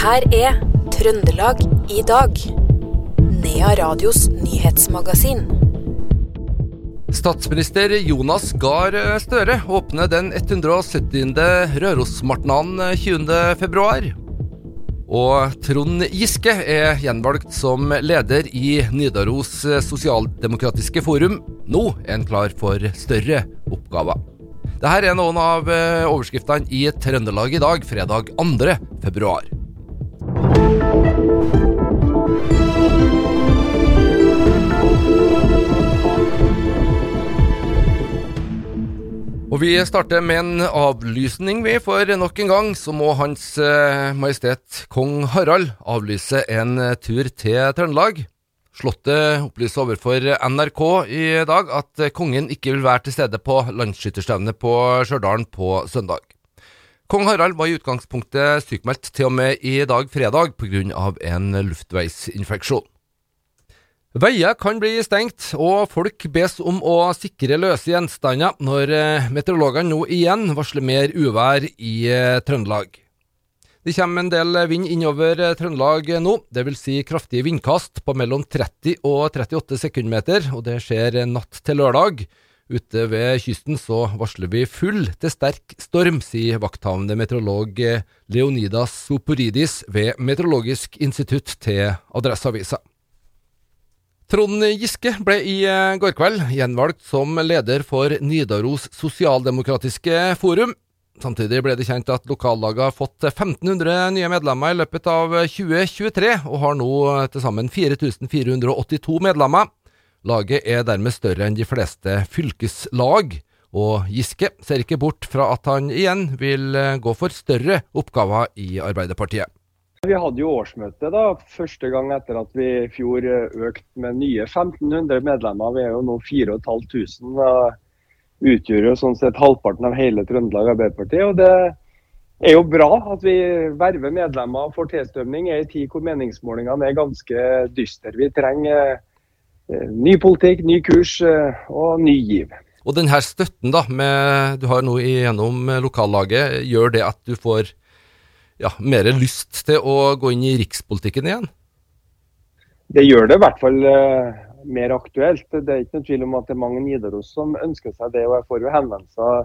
her er Trøndelag i dag. Nea Radios nyhetsmagasin. Statsminister Jonas Gahr Støre åpner den 170. Rørosmartnaden 20.2. Og Trond Giske er gjenvalgt som leder i Nidaros sosialdemokratiske forum. Nå er han klar for større oppgaver. Dette er noen av overskriftene i Trøndelag i dag, fredag 2.2. Og vi starter med en avlysning, vi. For nok en gang så må Hans eh, Majestet Kong Harald avlyse en eh, tur til Trøndelag. Slottet opplyser overfor NRK i dag at eh, kongen ikke vil være til stede på landsskytterstevnet på Stjørdal på søndag. Kong Harald var i utgangspunktet sykmeldt til og med i dag fredag pga. en luftveisinfeksjon. Veier kan bli stengt, og folk bes om å sikre løse gjenstander når eh, meteorologene nå igjen varsler mer uvær i eh, Trøndelag. Det kommer en del vind innover eh, Trøndelag nå, dvs. Si kraftige vindkast på mellom 30 og 38 sekundmeter, og det skjer natt til lørdag. Ute ved kysten så varsler vi full til sterk storm, sier vakthavende meteorolog Leonidas Soporidis ved Meteorologisk institutt til Adresseavisa. Trond Giske ble i eh, går kveld gjenvalgt som leder for Nidaros sosialdemokratiske forum. Samtidig ble det kjent at lokallaget har fått 1500 nye medlemmer i løpet av 2023, og har nå til sammen 4482 medlemmer. Laget er dermed større enn de fleste fylkeslag, og Giske ser ikke bort fra at han igjen vil eh, gå for større oppgaver i Arbeiderpartiet. Vi hadde jo årsmøte da, første gang etter at vi i fjor eh, økte med nye 1500 medlemmer. Vi er jo nå 4500 og utgjør jo sånn sett halvparten av hele Trøndelag Arbeiderparti. Og det er jo bra at vi verver medlemmer for tilstrømning i en tid hvor meningsmålingene er ganske dystre. Vi trenger eh, ny politikk, ny kurs eh, og ny giv. Og denne støtten da, med, du har nå gjennom lokallaget, gjør det at du får ja, mer lyst til å gå inn i rikspolitikken igjen? Det gjør det i hvert fall uh, mer aktuelt. Det er ikke noen tvil om at det er mange Nidaros som ønsker seg det. og Jeg får jo henvendelser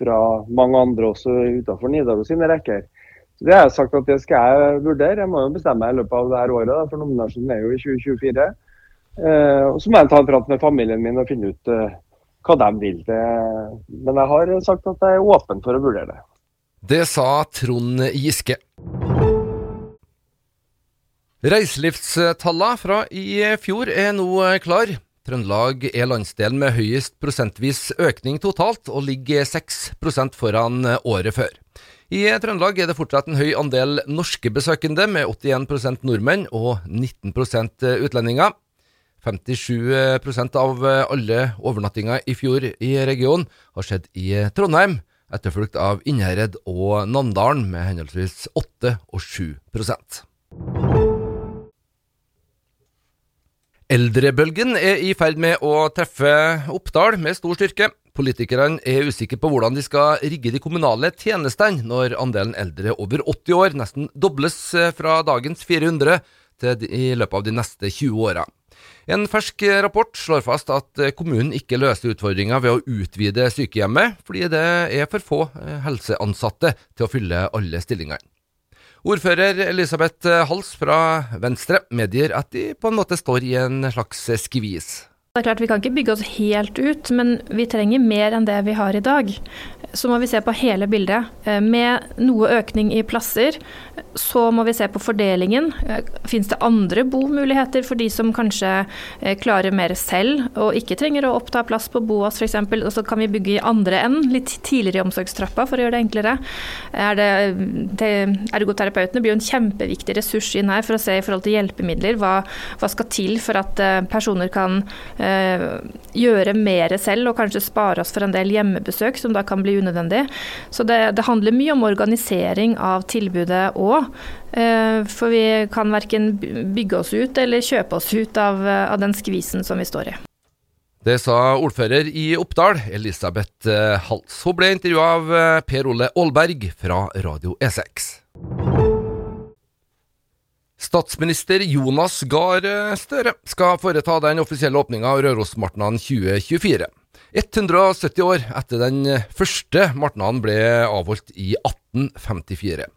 fra mange andre også utenfor Nidaros sine rekker. Så Det har jeg sagt at det skal jeg vurdere. Jeg må jo bestemme meg i løpet av dette året, for nominasjonen er jo i 2024. Eh, og Så må jeg ta en prat med familien min og finne ut uh, hva de vil. Men jeg har sagt at jeg er åpen for å vurdere det. Det sa Trond Giske. Reiselivstallene fra i fjor er nå klar. Trøndelag er landsdelen med høyest prosentvis økning totalt, og ligger 6% foran året før. I Trøndelag er det fortsatt en høy andel norske besøkende, med 81% nordmenn og 19% utlendinger. 57% av alle overnattinger i fjor i regionen har skjedd i Trondheim etterfulgt av Innherred og Namdalen med henholdsvis 8 og 7% Eldrebølgen er i ferd med å treffe Oppdal med stor styrke. Politikerne er usikre på hvordan de skal rigge de kommunale tjenestene når andelen eldre over 80 år nesten dobles fra dagens 400 til i løpet av de neste 20 åra. En fersk rapport slår fast at kommunen ikke løser utfordringa ved å utvide sykehjemmet, fordi det er for få eh, helseansatte til å fylle alle stillingene. Ordfører Elisabeth Hals fra Venstre medgir at de på en måte står i en slags skvis. Det er klart Vi kan ikke bygge oss helt ut, men vi trenger mer enn det vi har i dag. Så må vi se på hele bildet. Eh, med noe økning i plasser, så må vi se på fordelingen. Eh, Fins det andre bomuligheter for de som kanskje eh, klarer mer selv, og ikke trenger å oppta plass på Boas f.eks., og så kan vi bygge i andre enden, litt tidligere i omsorgstrappa for å gjøre det enklere. Er det, det, ergoterapeutene blir jo en kjempeviktig ressurs inn her for å se i forhold til hjelpemidler. Hva, hva skal til for at personer kan gjøre mer selv og kanskje spare oss for en del hjemmebesøk som da kan bli unødvendig. Så det, det handler mye om organisering av tilbudet òg. Eh, for vi kan verken bygge oss ut eller kjøpe oss ut av, av den skvisen som vi står i. Det sa ordfører i Oppdal, Elisabeth eh, Hals. Hun ble intervjua av Per Ole Aalberg fra Radio E6. Statsminister Jonas Gahr Støre skal foreta den offisielle åpninga av Rørosmartnan 2024. 170 år etter den første martnaden ble avholdt i 1854.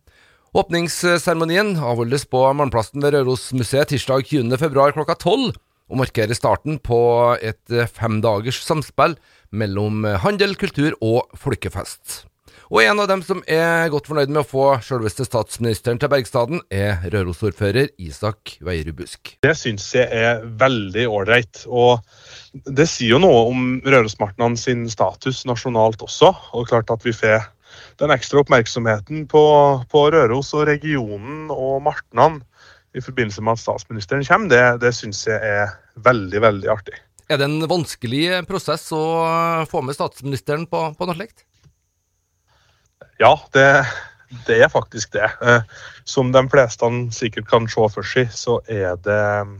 Åpningsseremonien avholdes på Malmplassen ved Rørosmuseet tirsdag 20.2 klokka 12, og markerer starten på et femdagers samspill mellom handel, kultur og folkefest. Og en av dem som er godt fornøyd med å få selveste statsministeren til Bergstaden, er Røros-ordfører Isak Veierud Busk. Det syns jeg er veldig ålreit. Og det sier jo noe om Rørosmartnan sin status nasjonalt også. Og klart at vi får den ekstra oppmerksomheten på, på Røros og regionen og Martnan i forbindelse med at statsministeren kommer, det, det syns jeg er veldig, veldig artig. Er det en vanskelig prosess å få med statsministeren på, på noe slikt? Ja, det, det, er faktisk det. Eh, som de fleste sikkert kan se for seg, så er det mm,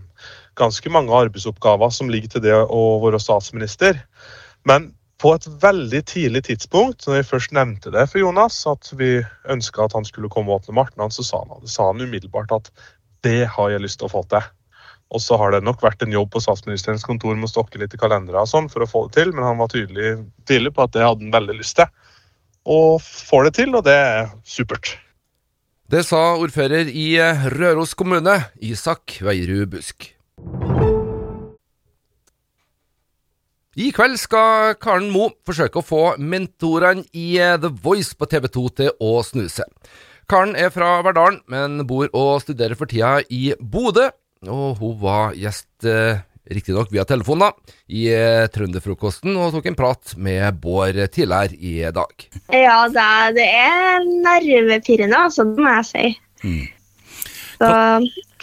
ganske mange arbeidsoppgaver som ligger til det å være statsminister. Men på et veldig tidlig tidspunkt, når jeg først nevnte det for Jonas, at vi ønska at han skulle komme og åpne martnan, så sa han, sa han umiddelbart at det har jeg lyst til å få til. Og så har det nok vært en jobb på statsministerens kontor med å stokke litt i kalendere og sånn for å få det til, men han var tydelig, tydelig på at det hadde han veldig lyst til og får det til, og det er supert. Det sa ordfører i Røros kommune, Isak Veierud Busk. I kveld skal Karen Mo forsøke å få mentorene i The Voice på TV 2 til å snu seg. Karen er fra Verdalen, men bor og studerer for tida i Bodø. Og hun var gjest eh, riktignok via telefon, da, i eh, Trønderfrokosten og tok en prat med Bård tidligere i dag. Ja, det er, det er nervepirrende, altså, det må jeg si. Mm. Så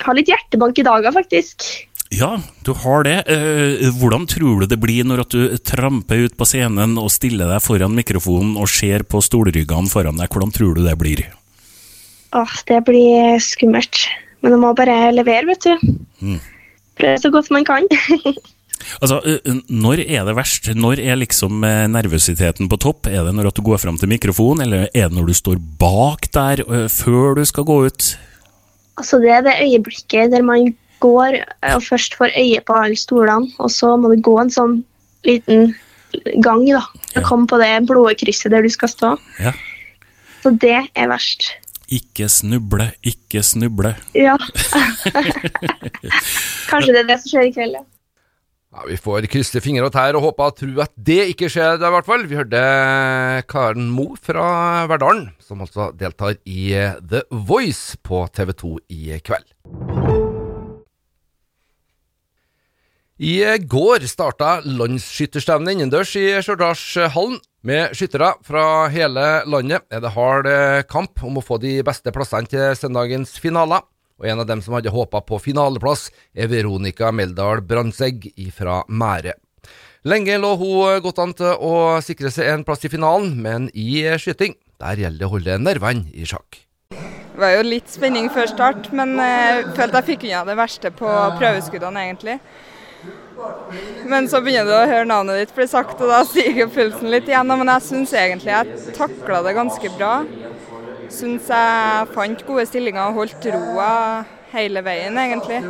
har litt hjertebank i dag faktisk. Ja, du har det. Eh, hvordan tror du det blir når du tramper ut på scenen og stiller deg foran mikrofonen og ser på stolryggene foran deg? Hvordan tror du det blir? Åh, det blir skummelt. Men du må bare levere, vet du. Mm prøve så godt man kan. Altså, Når er det verst? Når er liksom nervøsiteten på topp? Er det når du går fram til mikrofonen, eller er det når du står bak der før du skal gå ut? Altså, Det er det øyeblikket der man går og først får øye på alle stolene, og så må du gå en sånn liten gang da, og ja. komme på det blå krysset der du skal stå. Ja. Så det er verst. Ikke snuble, ikke snuble. Ja. Kanskje det er det som skjer i kveld, ja. Ja, Vi får krysse fingre og tær og håpe og tro at det ikke skjer, i hvert fall. Vi hørte Karen Mo fra Verdalen, som altså deltar i The Voice på TV 2 i kveld. I går starta landsskytterstevnet innendørs i Stjørdalshallen. Med skyttere fra hele landet er det hard eh, kamp om å få de beste plassene til søndagens finaler. Og en av dem som hadde håpa på finaleplass, er Veronica Meldal Brandsegg fra Mære. Lenge lå hun godt an til å sikre seg en plass i finalen, men i skyting der gjelder det å holde nervene i sjakk. Det var jo litt spenning før start, men jeg eh, følte jeg fikk unna det verste på prøveskuddene, egentlig. Men så begynner du å høre navnet ditt bli sagt, og da stiger pulsen litt igjen. Men jeg syns egentlig jeg takla det ganske bra. Syns jeg fant gode stillinger og holdt roa hele veien, egentlig.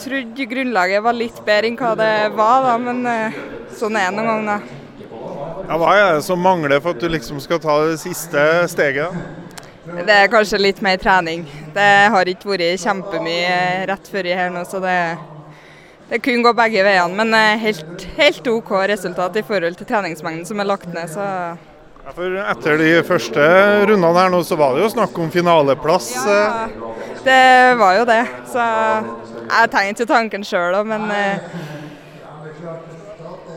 Trodde grunnlaget var litt bedre enn hva det var, da, men eh, sånn er det noen ganger. da. Ja, hva er det som mangler for at du liksom skal ta det siste steget? Det er kanskje litt mer trening. Det har ikke vært kjempemye rett før her nå, så det er det kunne gå begge veiene, men eh, helt, helt, OK resultat i forhold til treningsmengden som er lagt ned. så... Ja, for Etter de første rundene her nå, så var det jo snakk om finaleplass. Ja, det var jo det. Så jeg tenkte jo tanken sjøl òg, men eh,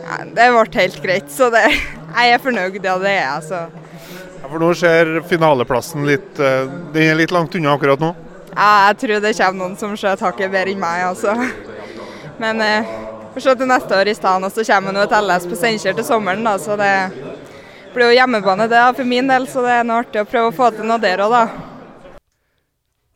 ja, det ble helt greit. Så det, jeg er fornøyd, ja det er jeg. Så. Ja, for nå ser finaleplassen litt eh, Den er litt langt unna akkurat nå? Ja, jeg tror det kommer noen som skjøt hakket bedre enn meg. altså. Men eh, får se til neste år i stedet. Og så kommer nå et LS på Steinkjer til sommeren, da, så det blir jo hjemmebane det for min del. Så det er noe artig å prøve å få til noe der òg, da.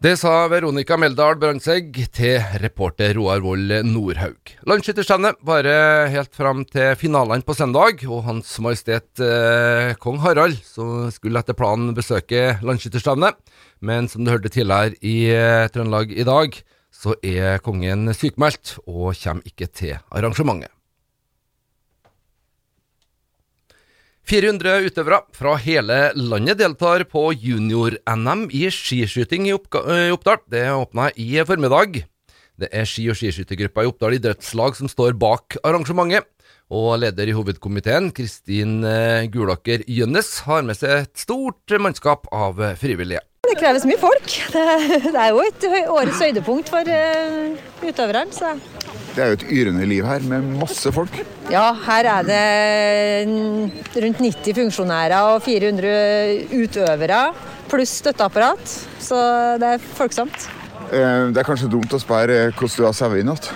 Det sa Veronica Meldal Brandtzæg til reporter Roar Wold Nordhaug. Landsskytterstevnet varer helt fram til finalene på søndag, og Hans Majestet eh, kong Harald som skulle etter planen besøke landsskytterstevnet. Men som du hørte tidligere i eh, Trøndelag i dag, så er kongen sykmeldt og kommer ikke til arrangementet. 400 utøvere fra hele landet deltar på junior-NM i skiskyting i Oppdal. Det åpna i formiddag. Det er ski- og skiskyttergruppa i Oppdal idrettslag som står bak arrangementet. Og leder i hovedkomiteen, Kristin Gulaker Gjønnes, har med seg et stort mannskap av frivillige. Det kreves mye folk. Det, det er jo et årets høydepunkt for uh, utøverne. Så. Det er jo et yrende liv her, med masse folk. Ja, her er det rundt 90 funksjonærer og 400 utøvere, pluss støtteapparat. Så det er folksomt. Eh, det er kanskje dumt å spørre hvordan du har sovet i natt?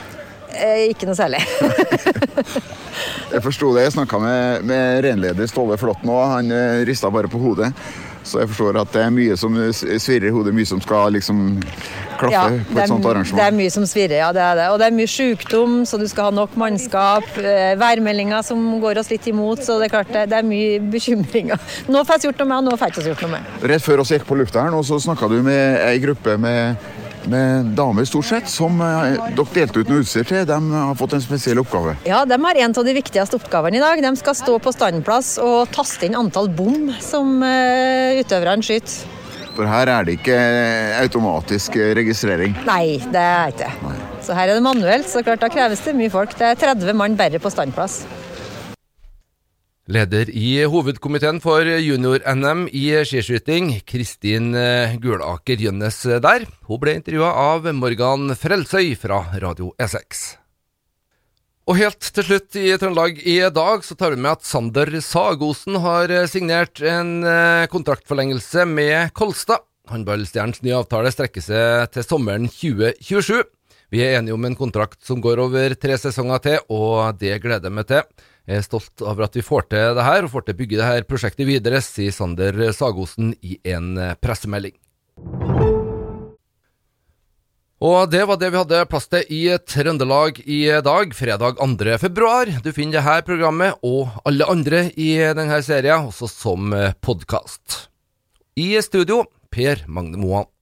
Eh, ikke noe særlig. jeg forsto det. Jeg snakka med, med renleder Ståle Flåtten òg. Han eh, rista bare på hodet. Så jeg forstår at det er mye som svirrer i hodet, mye som skal liksom klaffe ja, på et sånt arrangement. Det er mye som svirrer, ja. det er det. Og det er mye sykdom, så du skal ha nok mannskap. Eh, værmeldinger som går oss litt imot, så det er klart det, det er mye bekymringer. Nå får jeg gjort noe med, og nå får jeg ikke gjort noe med. Rett før oss gikk på lufta her nå, så snakka du med ei gruppe med med damer stort sett, som eh, dere delte ut noe utstyr til. De har fått en spesiell oppgave. Ja, de har en av de viktigste oppgavene i dag. De skal stå på standplass og taste inn antall bom som uh, utøverne skyter. For her er det ikke automatisk registrering? Nei, det er ikke det. Så her er det manuelt, så klart da kreves det mye folk. Det er 30 mann bare på standplass. Leder i hovedkomiteen for junior-NM i skiskyting, Kristin eh, Gulaker Gjønnes eh, der. Hun ble intervjua av Morgan Frelsøy fra Radio E6. Og helt til slutt i Trøndelag i dag så tar vi med at Sander Sagosen har eh, signert en kontraktforlengelse med Kolstad. Håndballstjernens nye avtale strekker seg til sommeren 2027. Vi er enige om en kontrakt som går over tre sesonger til, og det gleder jeg meg til. Jeg er stolt over at vi får til det her, og får til å bygge det her prosjektet videre, sier Sander Sagosen i en pressemelding. Og det var det vi hadde plass til i Trøndelag i dag, fredag 2. februar. Du finner dette programmet og alle andre i denne serien også som podkast. I studio, Per Magne Moan.